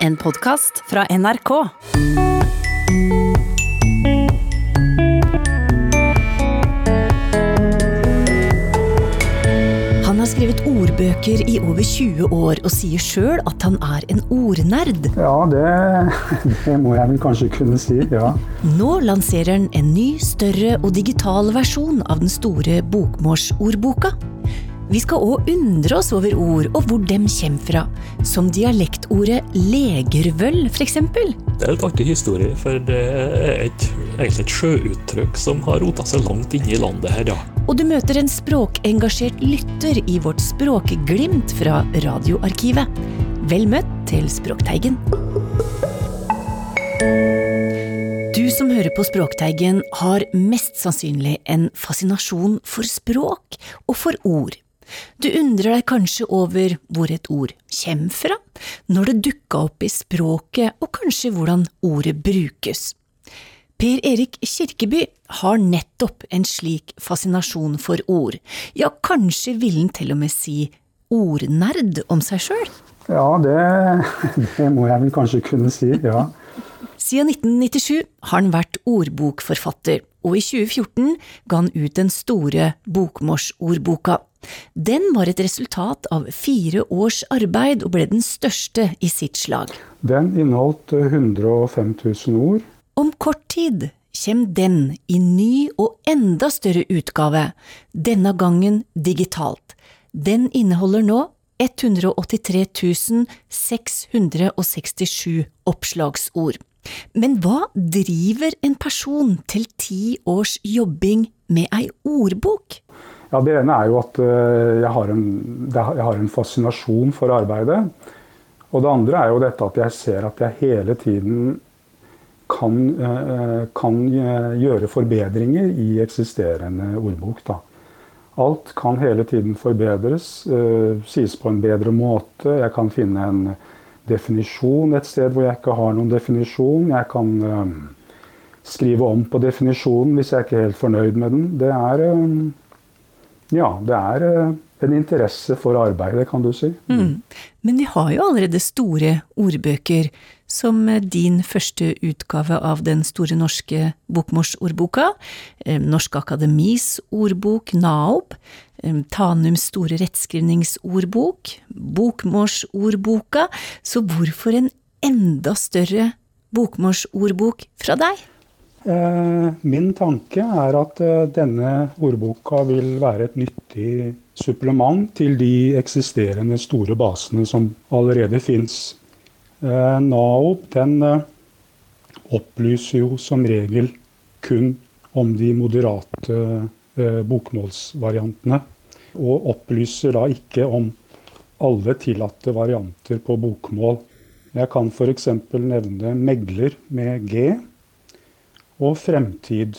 En podkast fra NRK. Han har skrevet ordbøker i over 20 år og sier sjøl at han er en ordnerd. Ja, det, det må jeg vel kanskje kunne si. Ja. Nå lanserer han en ny, større og digital versjon av den store bokmålsordboka. Vi skal òg undre oss over ord og hvor dem kommer fra, som dialektordet legervøll, f.eks. Det er et artig historie, for det er et, egentlig et sjøuttrykk som har rota seg langt inne i landet her, ja. Og du møter en språkengasjert lytter i vårt språkglimt fra Radioarkivet. Vel møtt til Språkteigen. Du som hører på Språkteigen, har mest sannsynlig en fascinasjon for språk og for ord. Du undrer deg kanskje over hvor et ord kommer fra, når det dukka opp i språket, og kanskje hvordan ordet brukes. Per Erik Kirkeby har nettopp en slik fascinasjon for ord, ja, kanskje ville han til og med si ordnerd om seg sjøl? Ja, det, det må jeg vel kanskje kunne si, ja. Siden 1997 har han vært ordbokforfatter, og i 2014 ga han ut den store bokmålsordboka. Den var et resultat av fire års arbeid og ble den største i sitt slag. Den inneholdt 105 000 ord. Om kort tid kommer den i ny og enda større utgave, denne gangen digitalt. Den inneholder nå 183 667 oppslagsord. Men hva driver en person til ti års jobbing med ei ordbok? Ja, Det ene er jo at eh, jeg har, en, jeg har en fascinasjon for arbeidet. Og det andre er jo dette at jeg ser at jeg hele tiden kan, eh, kan gjøre forbedringer i eksisterende ordbok. Da. Alt kan hele tiden forbedres, eh, sies på en bedre måte. Jeg kan finne en definisjon et sted hvor jeg ikke har noen definisjon. Jeg kan skrive om på definisjonen hvis jeg ikke er helt fornøyd med den. Det er, ja, det er uh, en interesse for arbeidet, kan du si. Mm. Men vi har jo allerede store ordbøker, som din første utgave av den store norske bokmorsordboka, Norsk Akademis ordbok, NAOB, Tanums store rettskrivningsordbok, Bokmorsordboka, så hvorfor en enda større bokmorsordbok fra deg? Min tanke er at denne ordboka vil være et nyttig supplement til de eksisterende store basene som allerede fins. NAOB den opplyser jo som regel kun om de moderate bokmålsvariantene. Og opplyser da ikke om alle tillatte varianter på bokmål. Jeg kan f.eks. nevne megler med G og fremtid.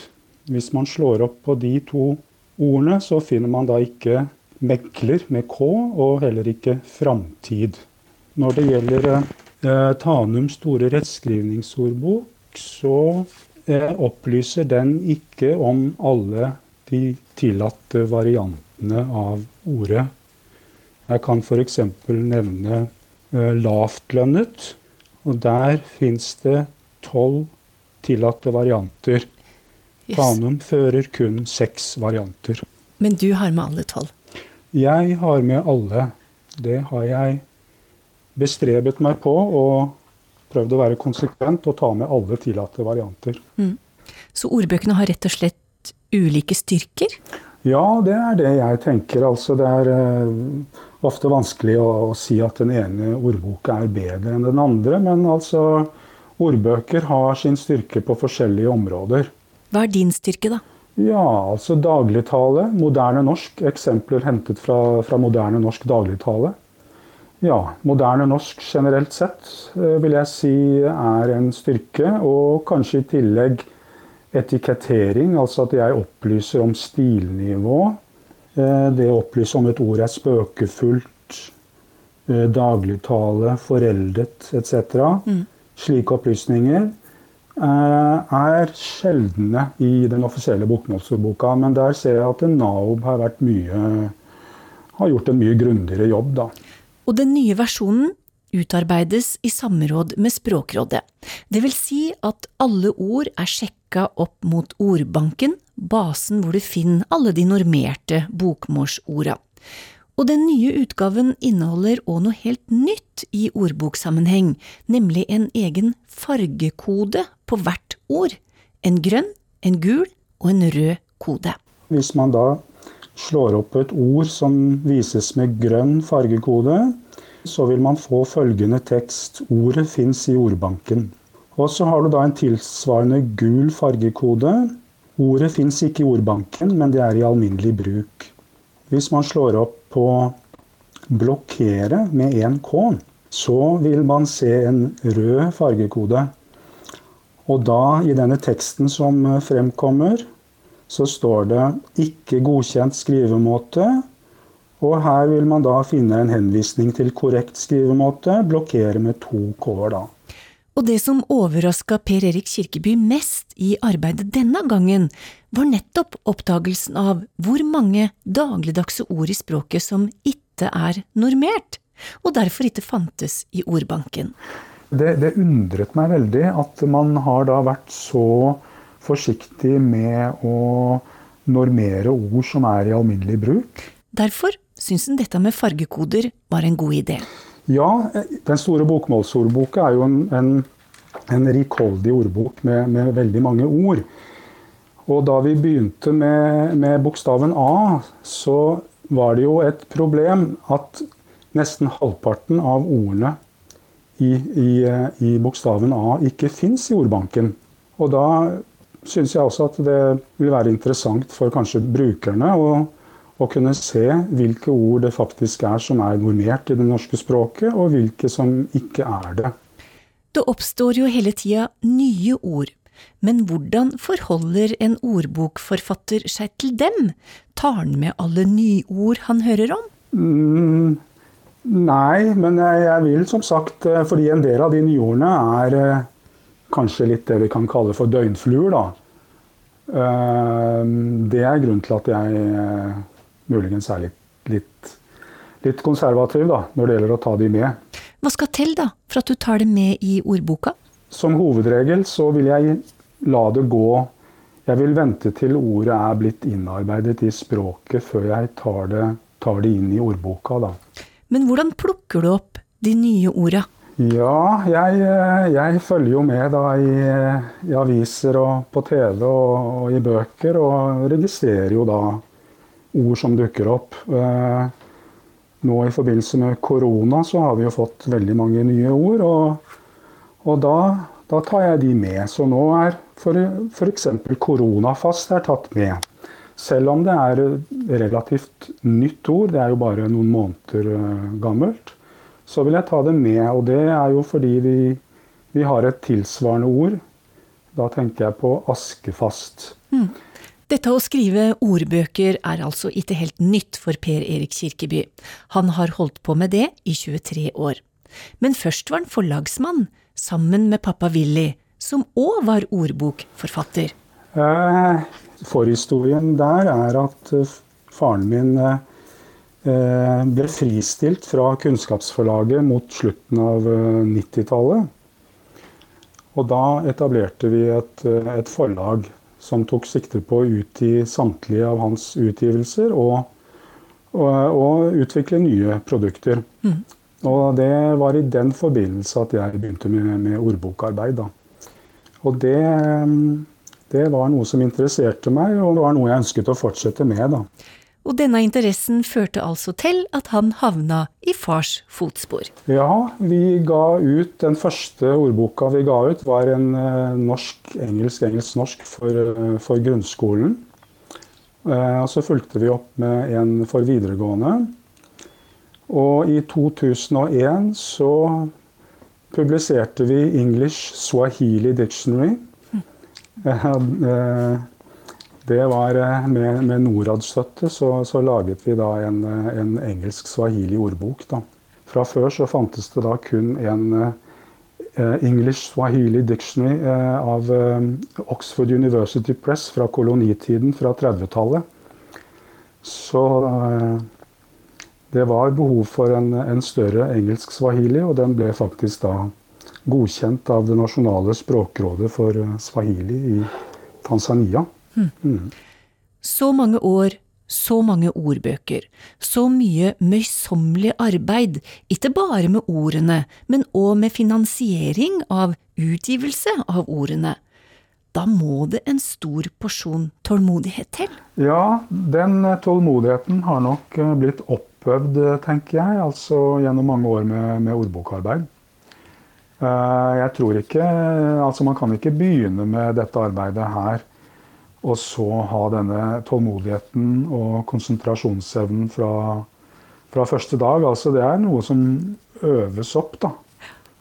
Hvis man slår opp på de to ordene, så finner man da ikke megler med K, og heller ikke framtid. Når det gjelder eh, Tanums store rettskrivningsordbok, så eh, opplyser den ikke om alle de tillatte variantene av ordet. Jeg kan f.eks. nevne eh, lavtlønnet. Og der fins det tolv tillatte varianter. Yes. Tanum fører kun seks varianter. Men du har med alle tolv? Jeg har med alle. Det har jeg bestrebet meg på og prøvd å være konsekvent og ta med alle tillatte varianter. Mm. Så ordbøkene har rett og slett ulike styrker? Ja, det er det jeg tenker. Altså, det er uh, ofte vanskelig å, å, si at den ene ordboka er bedre enn den andre, men altså Ordbøker har sin styrke på forskjellige områder. Hva er din styrke, da? Ja, altså dagligtale, moderne norsk. Eksempler hentet fra, fra moderne norsk dagligtale. Ja, moderne norsk generelt sett vil jeg si er en styrke, og kanskje i tillegg etikettering, altså at jeg opplyser om stilnivå. Det å opplyse om et ord er spøkefullt, dagligtale, foreldet etc. Mm. Slike opplysninger er sjeldne i den offisielle bokmålsordboka. Men der ser jeg at NAOB har, mye, har gjort en mye grundigere jobb. Da. Og den nye versjonen utarbeides i samråd med Språkrådet. Det vil si at alle ord er sjekka opp mot ordbanken, basen hvor du finner alle de normerte bokmålsorda. Og den nye utgaven inneholder òg noe helt nytt i ordboksammenheng, nemlig en egen fargekode på hvert ord. En grønn, en gul og en rød kode. Hvis man da slår opp et ord som vises med grønn fargekode, så vil man få følgende tekst Ordet fins i ordbanken. Og så har du da en tilsvarende gul fargekode. Ordet fins ikke i ordbanken, men det er i alminnelig bruk. Hvis man slår opp på blokkere med én K, så vil man se en rød fargekode. Og da, i denne teksten som fremkommer, så står det 'ikke godkjent skrivemåte'. Og her vil man da finne en henvisning til korrekt skrivemåte, blokkere med to k-er da. Og det som overraska Per Erik Kirkeby mest i arbeidet denne gangen, var nettopp oppdagelsen av hvor mange dagligdagse ord i språket som ikke er normert, og derfor ikke fantes i ordbanken. Det, det undret meg veldig at man har da vært så forsiktig med å normere ord som er i alminnelig bruk. Derfor syns han dette med fargekoder var en god idé. Ja, Den store bokmålsordboka er jo en, en, en rikholdig ordbok med, med, veldig mange ord. Og da vi begynte med, med bokstaven A, så var det jo et problem at nesten halvparten av ordene i, i, i bokstaven A ikke fins i ordbanken. Og da syns jeg også at det vil være interessant for kanskje brukerne å, å, kunne se hvilke ord det faktisk er som er normert i det norske språket, og hvilke som ikke er det. Det oppstår jo hele tida nye ord. Men hvordan forholder en ordbokforfatter seg til dem? Tar han med alle nyord han hører om? Mm, nei, men jeg, jeg, vil som sagt, eh, fordi en del av de nyordene er eh, kanskje litt det vi kan kalle for døgnfluer. da. Eh, det er grunnen til at jeg muligens er litt, litt, litt konservativ da, når det gjelder å ta de med. Hva skal til da, for at du tar det med i ordboka? Som hovedregel så vil jeg la det gå Jeg vil vente til ordet er blitt innarbeidet i språket før jeg tar det, tar det inn i ordboka. da. Men hvordan plukker du opp de nye orda? Ja, jeg, jeg, følger jo med da i, i aviser og på TV og, og, i bøker, og registrerer jo da ord som dukker opp. Eh, nå i forbindelse med korona så har vi jo fått veldig mange nye ord, og, og da, da, tar jeg de med. Så nå er f.eks. koronafast er tatt med. Selv om det er relativt nytt ord, det er jo bare noen måneder eh, gammelt så vil jeg ta det med. Og det er jo fordi vi, vi har et tilsvarende ord. Da tenker jeg på askefast. Mm. Dette å skrive ordbøker er altså ikke helt nytt for Per Erik Kirkeby. Han har holdt på med det i 23 år. Men først var han forlagsmann, sammen med pappa Willy, som òg var ordbokforfatter. Eh, forhistorien der er at eh, faren min eh, ble fristilt fra Kunnskapsforlaget mot slutten av 90-tallet. Eh, og da etablerte vi et, et, forlag som tok sikte på å utgi samtlige av hans utgivelser og, og, og utvikle nye produkter. Mm. Og det var i den forbindelse at jeg begynte med, med ordbokarbeid. Da. Og det, det, var noe som interesserte meg, og det var noe jeg ønsket å fortsette med. da og denne interessen førte altså til at han havna i fars fotspor. Ja, vi ga ut Den første ordboka vi ga ut, var en uh, norsk, engelsk, engelsk-norsk for, uh, for, grunnskolen. Uh, og så fulgte vi opp med en for videregående. Og i 2001 så publiserte vi English Swahili Dictionary. Mm. Det var eh, Med, med Norads støtte så, så, laget vi da en, eh, en engelsk swahili-ordbok. Fra før så fantes det da kun en uh, English Swahili Dictionary av Oxford University Press fra kolonitiden fra 30-tallet. Så Det var behov for en, en større engelsk swahili, og den ble faktisk da godkjent av det nasjonale språkrådet for eh, swahili i Tanzania. Så mange år, så mange ordbøker, så mye møysommelig arbeid, ikke bare med ordene, men òg med finansiering av utgivelse av ordene. Da må det en stor porsjon tålmodighet til? Ja, den tålmodigheten har nok eh, blitt oppøvd, eh, tenker jeg, altså gjennom mange år med, med ordbokarbeid. Eh, Jeg tror ikke Altså, man kan ikke begynne med dette arbeidet her og så ha denne tålmodigheten og konsentrasjonsevnen fra, fra første dag. Altså, det er noe som øves opp, da.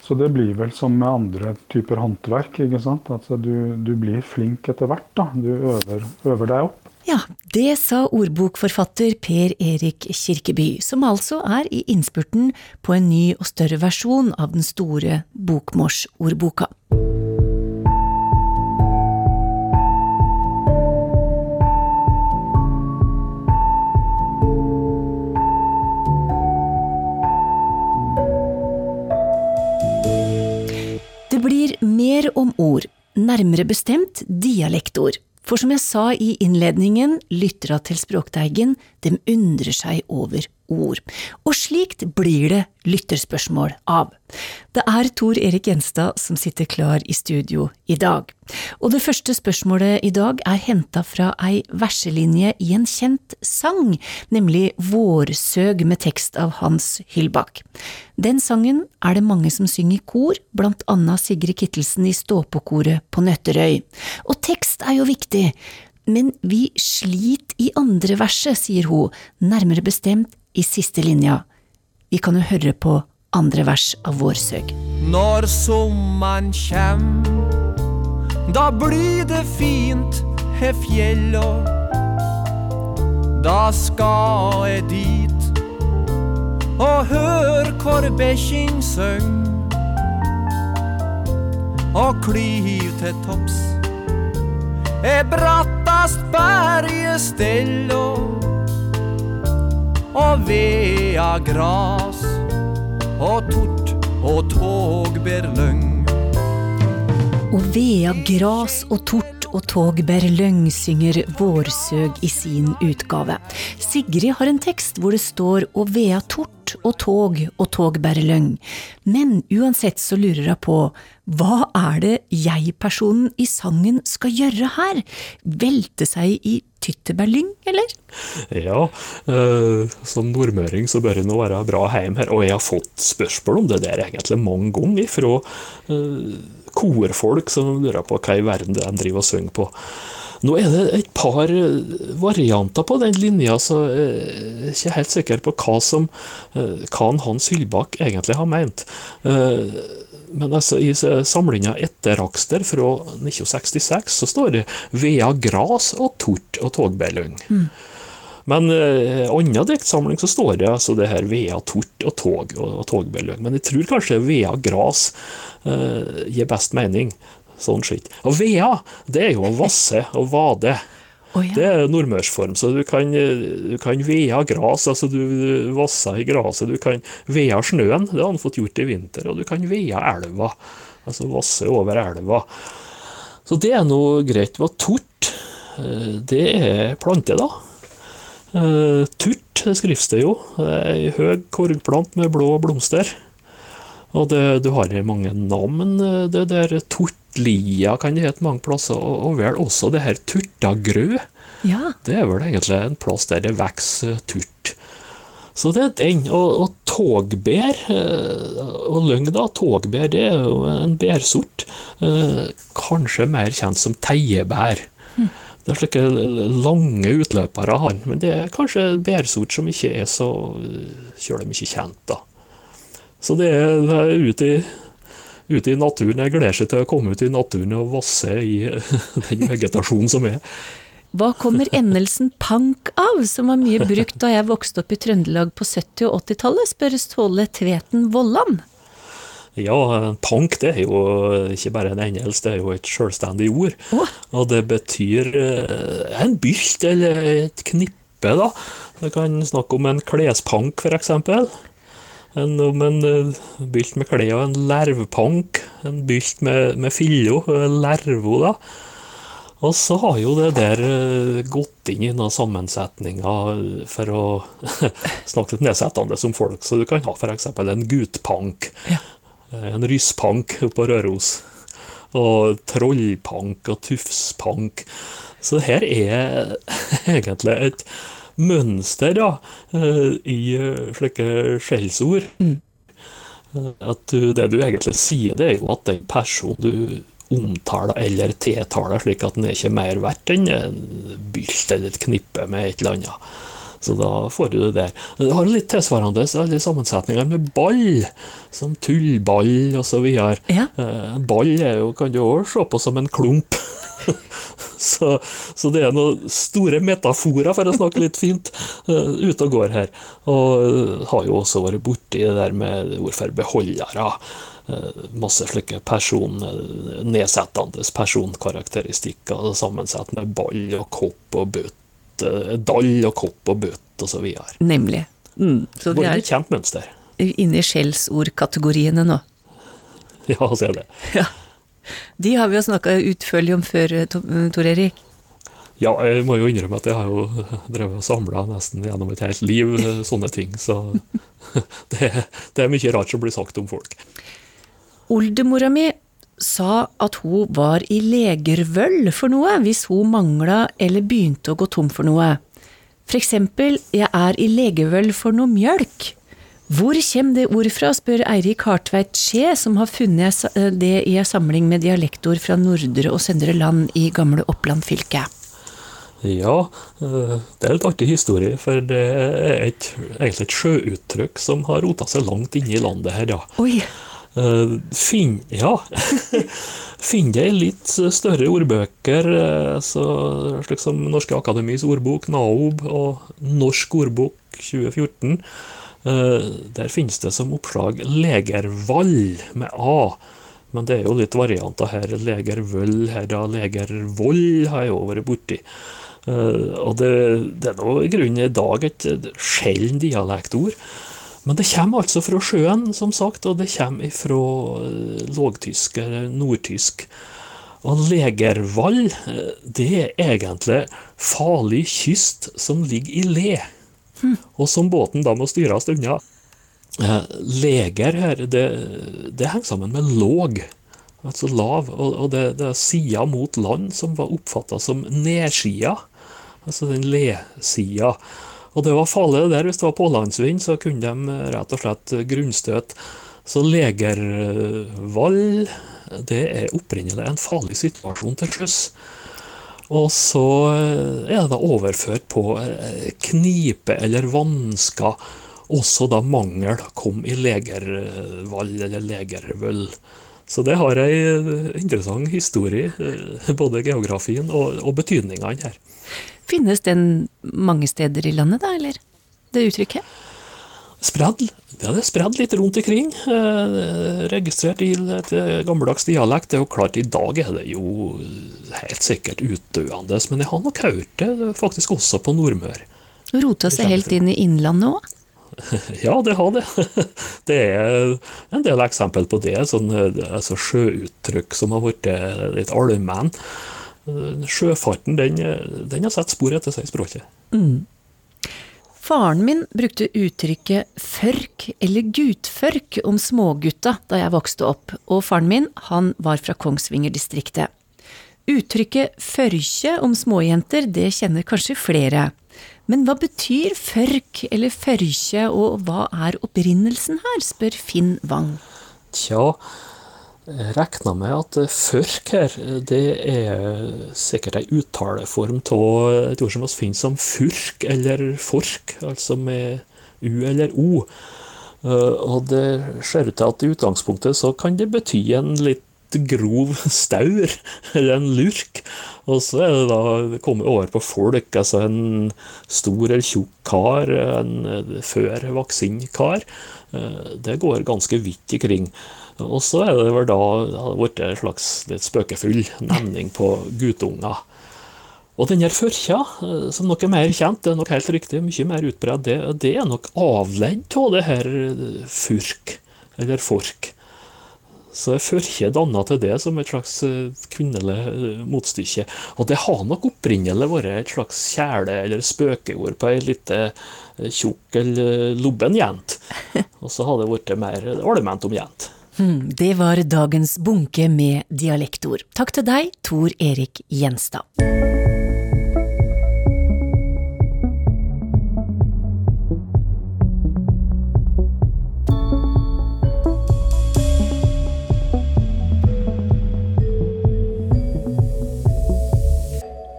Så det blir vel som med andre typer håndverk. ikke sant? At du, du blir flink etter hvert. da. Du øver, øver deg opp. Ja, det sa ordbokforfatter Per Erik Kirkeby, som altså er i innspurten på en ny og større versjon av den store bokmålsordboka. Blir mer om ord, nærmere bestemt dialektord. For som jeg sa i innledningen, lyttera til Språkteigen, dem undrer seg over ord. Og slikt blir det lytterspørsmål av. Det er Tor Erik Gjenstad som sitter klar i studio i dag. Og det første spørsmålet i dag er henta fra ei verselinje i en kjent sang, nemlig Vårsøg med tekst av Hans Hylbakk. Den sangen er det mange som synger i kor, blant annet Sigrid Kittelsen i Ståpåkoret på Nøtterøy. Og tekst er jo viktig, men vi sliter i andre verset, sier hun, nærmere bestemt i siste linja. Vi kan jo høre på andre vers av Vårsøg. Når sommeren kjem, da blir det fint he fjella. Da skal jeg dit og hør hvor bekkjing søng. Og klyv til topps er brattast bergestella. Og vea gras og tort og tog togbærlyng. Og vea gras og tort og togbærlyng synger Vårsøg i sin utgave. Sigrid har en tekst hvor det står å vea tort og tog og togbærlyng. Men uansett så lurer hun på hva er det jeg-personen i sangen skal gjøre her? Velte seg i tyttebærlyng, eller? Ja, eh, som nordmøring så bør det nå være bra hjem her. Og jeg har fått spørsmål om det der egentlig mange ganger fra eh, korfolk som lurer på hva i verden det er de driver og synger på. Nå er det et par eh, varianter på den linja, så jeg er ikke helt sikker på hva som eh, hva Hans Hyllbakk egentlig har ment. Eh, Men altså, i samlinga Etterakster fra 1966 så står det 'Vea gras og tort og togbærlyng'. Men eh, annen diktsamling så står det altså det her vea tort og tog og, og togbeløg. Men jeg tror kanskje vea gras eh, gir best mening. Sånn skitt. Og vea, det er jo å vasse og vade. Oh, ja. Det er nordmørsform, så du kan, eh, du kan vea gras, altså du vasser i graset. Du kan vea snøen, det har han fått gjort i vinter, og du kan vea elva. Altså vasse over elva. Så det er noe greit. Hva tort, eh, det er plante, da. Turt skrives det jo. Ei høg korgplant med blå blomster. Og det, du har mange navn. eh, Det der Tortlia kan det hete mange plasser, og, og vel også det her Turtagrø. Ja, Det er vel egentlig en plass der det vokser turt. Så det er den. Og, og togbær, eh, og løgn, da, togbær det er jo en bærsort. eh, Kanskje mer kjent som teiebær. Det er slike lange utløpere han, men det er kanskje en bærsort som ikke er så kjølig mye kjent, da. Så det er, det er ute, i, ute i naturen. Jeg gleder seg til å komme ut i naturen og vasse i den vegetasjonen som er. Hva kommer endelsen pank av, som var mye brukt da jeg vokste opp i Trøndelag på 70- og 80-tallet, spør Ståle Tveten Vollan. Ja, pank det er jo ikke bare en engelsk, det er jo et selvstendig ord. Oh. Og det betyr eh, en bylt eller et knippe knippe, da. Det kan snakke om en klespank, f.eks. En, en eh, bylt med klær og en lervpank. En bylt med, med filler, lervo, da. Og så har jo det der eh, gått inn i noen sammensetninger for å snakke litt nedsettende som folk. Så du kan ha f.eks. en gutpank. Ja. En rysspank på Røros. Og trollpank og tufspank. Så her er egentlig et mønster da, eh, i eh, slike skjellsord. At du, det du egentlig sier, det er jo at den personen du omtaler eller tiltaler, slik at den er ikke mer verdt enn en bylt eller et knippe med et eller annet. Så da får du det der. Det har litt tilsvarende alle sammensetninger med ball, som tullball osv. Ja. En ball jo, kan du òg se på som en klump. så, så det er noen store metaforer, for å snakke litt fint, uh, ute og går her. Og uh, har jo også vært borti det der med hvorfor beholdere. Masse slike person, nedsettende personkarakteristikker sammensatt med ball og kopp og bøtt. Dall og kopp og bøtt osv. Nemlig. Mm. Så vi er kjent mønster. inne i skjellsordkategoriene nå. Ja, så er det. Ja. De har vi jo snakka utførlig om før, eh, Tor Erik. Ja, jeg må jo innrømme at jeg har jo drevet og samla nesten gjennom et helt liv eh, sånne ting, så det, det er mye rart som blir sagt om folk. Oldemora mi sa at hun var i legervøll for noe hvis hun mangla eller begynte å gå tom for noe. For eksempel, jeg er i legevøll for noe mjølk. Hvor kommer det ordet fra, spør Eirik Hartveit Skje, som har funnet det i en samling med dialektord fra nordre og søndre land i gamle Oppland fylke. Ja, eh, det er litt artig historie, for det er et, egentlig et sjøuttrykk som har rota seg langt inne i landet her, ja. Oi, Eh, Finn, ja. Finn det i litt større ordbøker, eh, så, slik som Norske Akademis ordbok, NAOB, og Norsk ordbok 2014. Eh, Der finnes det som oppslag Legervall med A. Men det er jo litt varianter her. Legervøll, her da Legervoll har jeg òg vært borti. Uh, og det, det er nå i grunnen i dag et sjelden dialektord. Men det kommer altså fra sjøen, som sagt, og det kommer fra eh, lågtysk eller nordtysk. Og Legervall, eh, det er egentlig farlig kyst som ligger i le, og som båten da må styres unna. Eh, Leger her, det, det henger sammen med låg, altså lav, og, og det, det er sida mot land som var oppfatta som nedsida, altså den le-sida. Og det var farlig det der, hvis det var pålandsvind, så kunne de eh, rett og slett grunnstøte. Så legervall, det er opprinnelig en farlig situasjon til sjøs. Og så eh, er det overført på eh, knipe eller vansker. Også da mangel kom i legervall eller legervøll. Så det har ei eh, interessant historie, eh, både geografien og, og betydningene her. Finnes den mange steder i landet da, eller? Det uttrykket? Spredd, ja, det er spredd litt rundt omkring. Eh, registrert i et eh, gammeldags dialekt. Det er jo klart, i dag er det jo helt sikkert utdøende, men jeg har nok hørt det faktisk også på Nordmøre. Rota seg helt inn i Innlandet òg? Ja, det har det. Det er en del eksempel på det. Sånn, eh, altså sjøuttrykk som har blitt eh, litt allmenn. Sjøfarten den, den har satt spor etter seg i språket. Faren min brukte uttrykket førk eller gutførk om smågutta da jeg vokste opp, og faren min, han var fra Kongsvinger-distriktet. Uttrykket førkje om småjenter, det kjenner kanskje flere. Men hva betyr førk eller førkje, og hva er opprinnelsen her, spør Finn Wang. Tja, regner med at førk her, det er sikkert ei uttaleform av et ord som vi finner som furk eller fork, altså med u eller o. Eh, Og det ser ut til at i utgangspunktet så kan det bety en litt grov staur, eller en lurk. Og så er det da kommet over på folk, altså en stor eller tjukk kar, en før voksen kar. Eh, Det går ganske vidt ikring. Og så er det vel da blitt en slags litt spøkefull nevning på guttunger. Og den her førkja, eh, som nok er mer kjent, det er nok helt riktig, mye mer utbredt, det, det er nok avledd av det her eh, furk, eller fork. Så er førkje danna til det som et slags eh, kvinnelig motstykke. Og det har nok opprinnelig vært et slags kjæle- eller spøkeord på ei lita tjukk eller lubben jente. Og så har det blitt mer allment om jente. Hmm, det var dagens bunke med dialektord. Takk til deg, Tor Erik Gjenstad.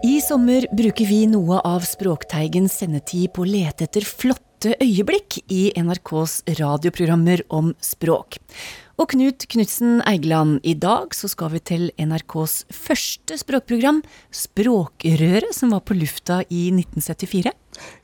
I sommer bruker vi noe av Språkteigens sendetid på å lete etter flotte øyeblikk i NRKs radioprogrammer om språk. Og Knut Knutsen Eigeland, i dag så skal vi til NRKs første språkprogram, Språkrøret, som var på lufta i 1974.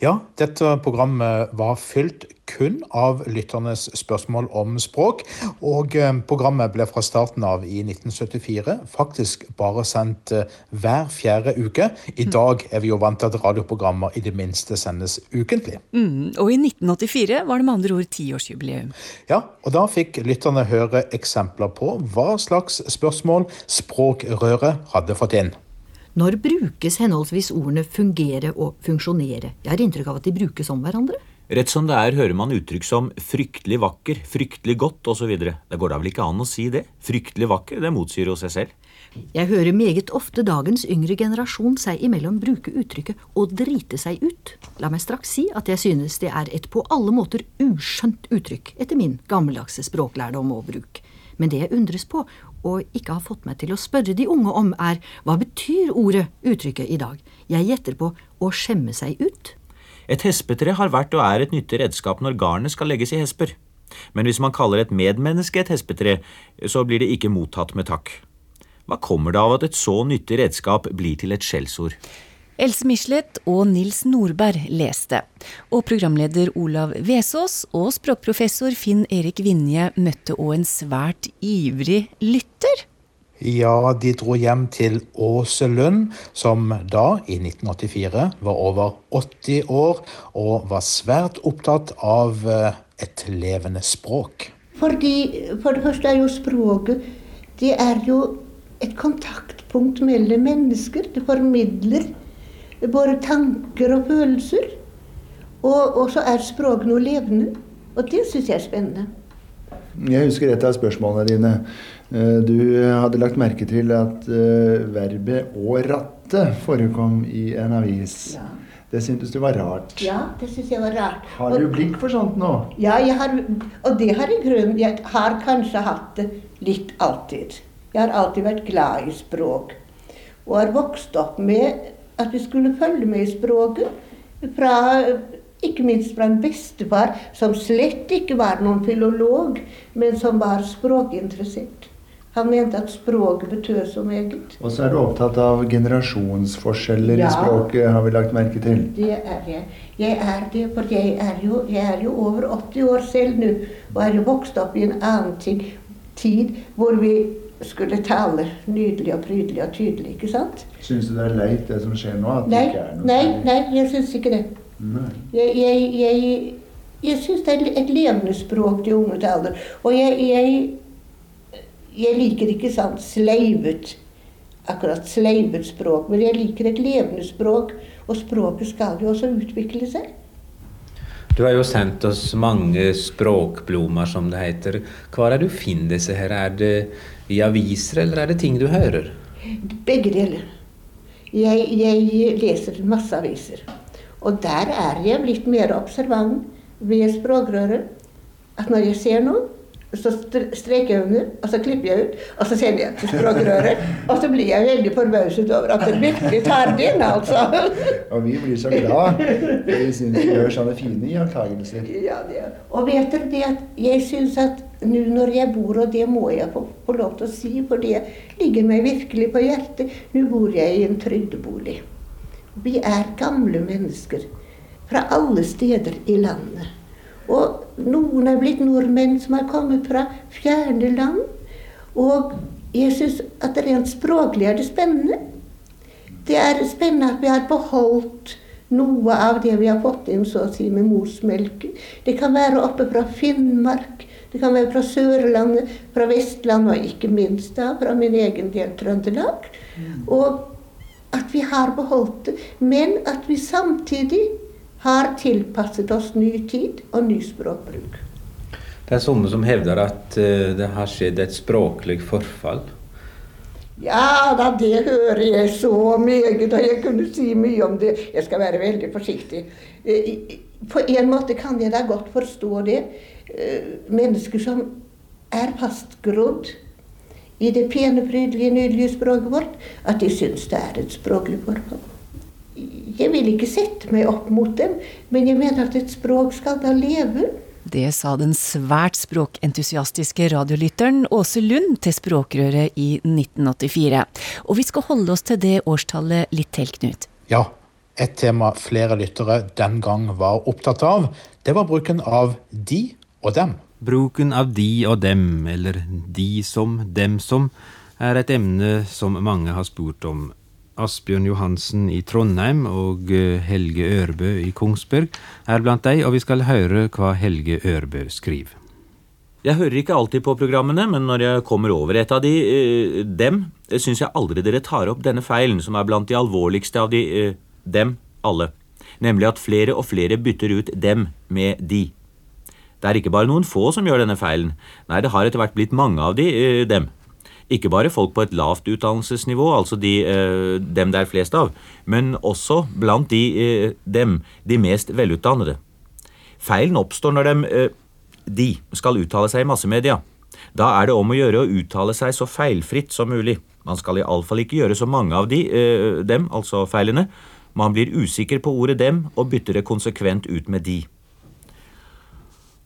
Ja, dette programmet var fylt kun av lytternes spørsmål om språk. Og eh, programmet ble fra starten av i 1974 faktisk bare sendt eh, hver fjerde uke. I dag er vi jo vant til at radioprogrammer i det minste sendes ukentlig. Mm, og i 1984 var det med andre ord tiårsjubileum. Ja, og da fikk lytterne høre eksempler på hva slags spørsmål Språkrøret hadde fått inn. Når brukes henholdsvis ordene fungere og funksjonere? Jeg har inntrykk av at de brukes om hverandre. Rett som det er hører man uttrykk som fryktelig vakker, fryktelig godt osv. Det går da vel ikke an å si det? Fryktelig vakker, det motsier jo seg selv. Jeg hører meget ofte dagens yngre generasjon seg imellom bruke uttrykket å drite seg ut. La meg straks si at jeg synes det er et på alle måter uskjønt uttrykk, etter min gammeldagse språklærdom og bruk. Men det jeg undres på, og ikke har fått meg til å spørre de unge om, er hva betyr ordet, uttrykket, i dag? Jeg gjetter på å skjemme seg ut. Et hespetre har vært og er et nyttig redskap når garnet skal legges i hesper. Men hvis man kaller et medmenneske et hespetre, så blir det ikke mottatt med takk. Hva kommer det av at et så nyttig redskap blir til et skjellsord? Else Michelet og Nils Nordberg leste, og programleder Olav Vesaas og språkprofessor Finn Erik Vinje møtte òg en svært ivrig lytter. Ja, de dro hjem til Åse Lund, som da, i 1984, var over 80 år og var svært opptatt av eh, et levende språk. Fordi, For det første er jo språket det er jo et kontaktpunkt mellom mennesker. Det formidler både tanker og følelser. Og, og så er språk noe levende. Og det syns jeg er spennende. Jeg husker et av spørsmålene dine. Eh, du hadde lagt merke til at uh, verbet 'å ratte' forekom i en avis. Ja. Det syntes du var rart. Ja, det syns jeg var rart. Har du blikk for sånt nå? Ja, har, og det har jeg grunn. Jeg har kanskje hatt det litt alltid. Jeg har alltid vært glad i språk. Og har vokst opp med at vi skulle følge med i språket. Fra, ikke minst fra en bestefar som slett ikke var noen filolog, men som var språkinteressert. Han mente at språket betød så meget. Og så er du opptatt av generasjonsforskjeller Ja. i språket, har vi lagt merke til. Det er jeg. Jeg er det, for jeg er jo, jeg er jo over 80 år selv nå, og er jo vokst opp i en annen tid, tid hvor vi skulle tale nydelig og prydelig og tydelig, ikke sant? Syns du det er leit det som skjer nå? At det Nei, ikke er noe nei, særlig? nei, jeg syns ikke det. Nei. Jeg, jeg, jeg, jeg syns det er et levende språk de unge taler. Og jeg, jeg, jeg liker ikke sånn sleivet, akkurat sleivet språk, men jeg liker et levende språk. Og språket skal jo også utvikle seg. Du har jo sendt oss mange språkblomster, som det heter. Hvor er det du finner disse her? Er det i aviser, eller er det ting du hører? Begge deler. Jeg, jeg leser masse aviser. Og der er jeg blitt mer observant ved språkrøret. At når jeg ser noe, så streker jeg under, og så klipper jeg ut, og så sender jeg til språkrøret. Og så blir jeg veldig forbauset over at det virkelig tar det inn, altså. Og vi blir så glad. Vi syns du gjør sånne fine iakttagelser. Ja, det. Og vet dere det at jeg syns at nå når jeg bor, og det må jeg få, få lov til å si, for det ligger meg virkelig på hjertet, nå bor jeg i en trygdebolig. Vi er gamle mennesker fra alle steder i landet. Og noen er blitt nordmenn som har kommet fra fjerne land. Og jeg syns at rent språklig er det spennende. det er spennende at vi har beholdt noe av det vi har fått inn så å si med morsmelken. Det kan være oppe fra Finnmark, det kan være fra Sørlandet, fra Vestlandet og ikke minst da fra min egen del Trøndelag. Og at vi har beholdt det, men at vi samtidig har tilpasset oss ny tid og ny språkbruk. Det er noen som hevder at eh, det har skjedd et språklig forfall. Ja da, det hører jeg så meget, og jeg kunne si mye om det. Jeg skal være veldig forsiktig. Eh, På en måte kan jeg da godt forstå det. Eh, Mennesker som er fastgrodd i det pene, prydelige, nydelige språket vårt, at de syns det er et språklig forfall. Jeg vil ikke sette meg opp mot dem, men jeg mener at et språk skal da leve. Det sa den svært språkentusiastiske radiolytteren Åse Lund til Språkrøret i 1984. Og vi skal holde oss til det årstallet litt til, Knut. Ja, et tema flere lyttere den gang var opptatt av, det var bruken av de og dem. Bruken av de og dem, eller de som, dem som, er et emne som mange har spurt om. Asbjørn Johansen i Trondheim og eh, Helge Ørbø i Kongsberg er blant de, og vi skal høre hva Helge Ørbø skriver. Jeg hører ikke alltid på programmene, men når jeg kommer over et av de, eh, dem, eh, syns jeg aldri dere tar opp denne feilen, som er blant de alvorligste av de, eh, dem alle. Nemlig at flere og flere bytter ut dem med de. Det er ikke bare noen få som gjør denne feilen. Nei, det har etter hvert blitt mange av de, eh, dem. Ikke bare folk på et lavt utdannelsesnivå, altså de, eh, dem det er flest av, men også blant de, eh, dem, de mest velutdannede. Feilen oppstår når dem, eh, de skal uttale seg i massemedia. Da er det om å gjøre å uttale seg så feilfritt som mulig. Man skal iallfall ikke gjøre så mange av de, dem, altså feilene. Man blir usikker på ordet dem og bytter det konsekvent ut med de.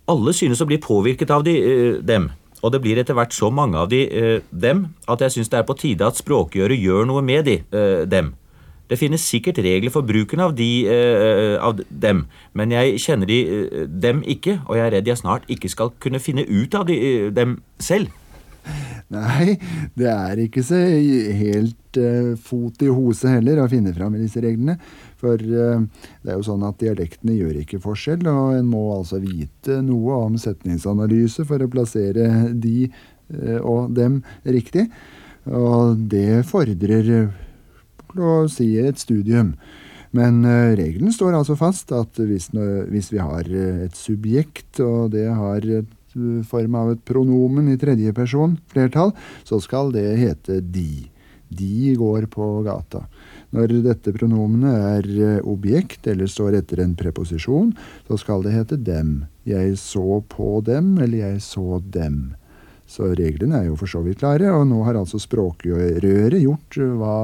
Alle synes å bli påvirket av de, dem, og det blir etter hvert så mange av de, eh, dem at jeg synes det er på tide at språkgjøret gjør noe med de, eh, dem. Det finnes sikkert regler for bruken av de, eh, av dem, men jeg kjenner de, eh, dem ikke, og jeg er redd jeg snart ikke skal kunne finne ut av eh, dem selv. Nei, det er ikke så helt uh, fot i hose heller å finne fram i disse reglene. For uh, det er jo sånn at dialektene gjør ikke forskjell, og en må altså vite noe om setningsanalyse for å plassere de uh, og dem riktig. Og det fordrer, å si, et studium. Men regelen står altså fast at hvis, hvis vi har et subjekt, og det har et form av et pronomen i tredje person, flertall, så skal det hete de. De går på gata. Når dette pronomenet er eh, objekt eller står etter en preposisjon, så skal det hete dem. Jeg så på dem, eller jeg så dem. Så reglene er jo for så vidt klare, og nå har altså Språkrøret gjort eh, hva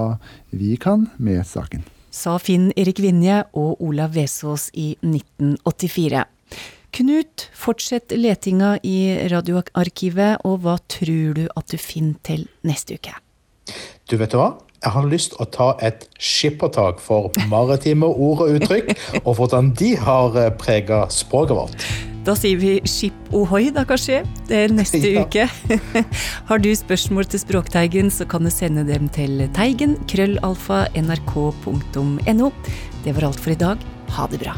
vi kan med saken. Sa Finn Erik Vinje og Olav Vesaas i 1984. Knut, fortsett letinga i radioarkivet, og hva tror du at du finner til neste uke? Du vet hva? Jeg har lyst til å ta et skippertak for maritime ord og uttrykk, og hvordan de har prega språket vårt. Da sier vi skip ohoi, da kanskje? Det er neste Ja. uke. Har du spørsmål til Språkteigen, så kan du sende dem til teigen krøllalfa nrk.no. Det var alt for i dag. Ha det bra.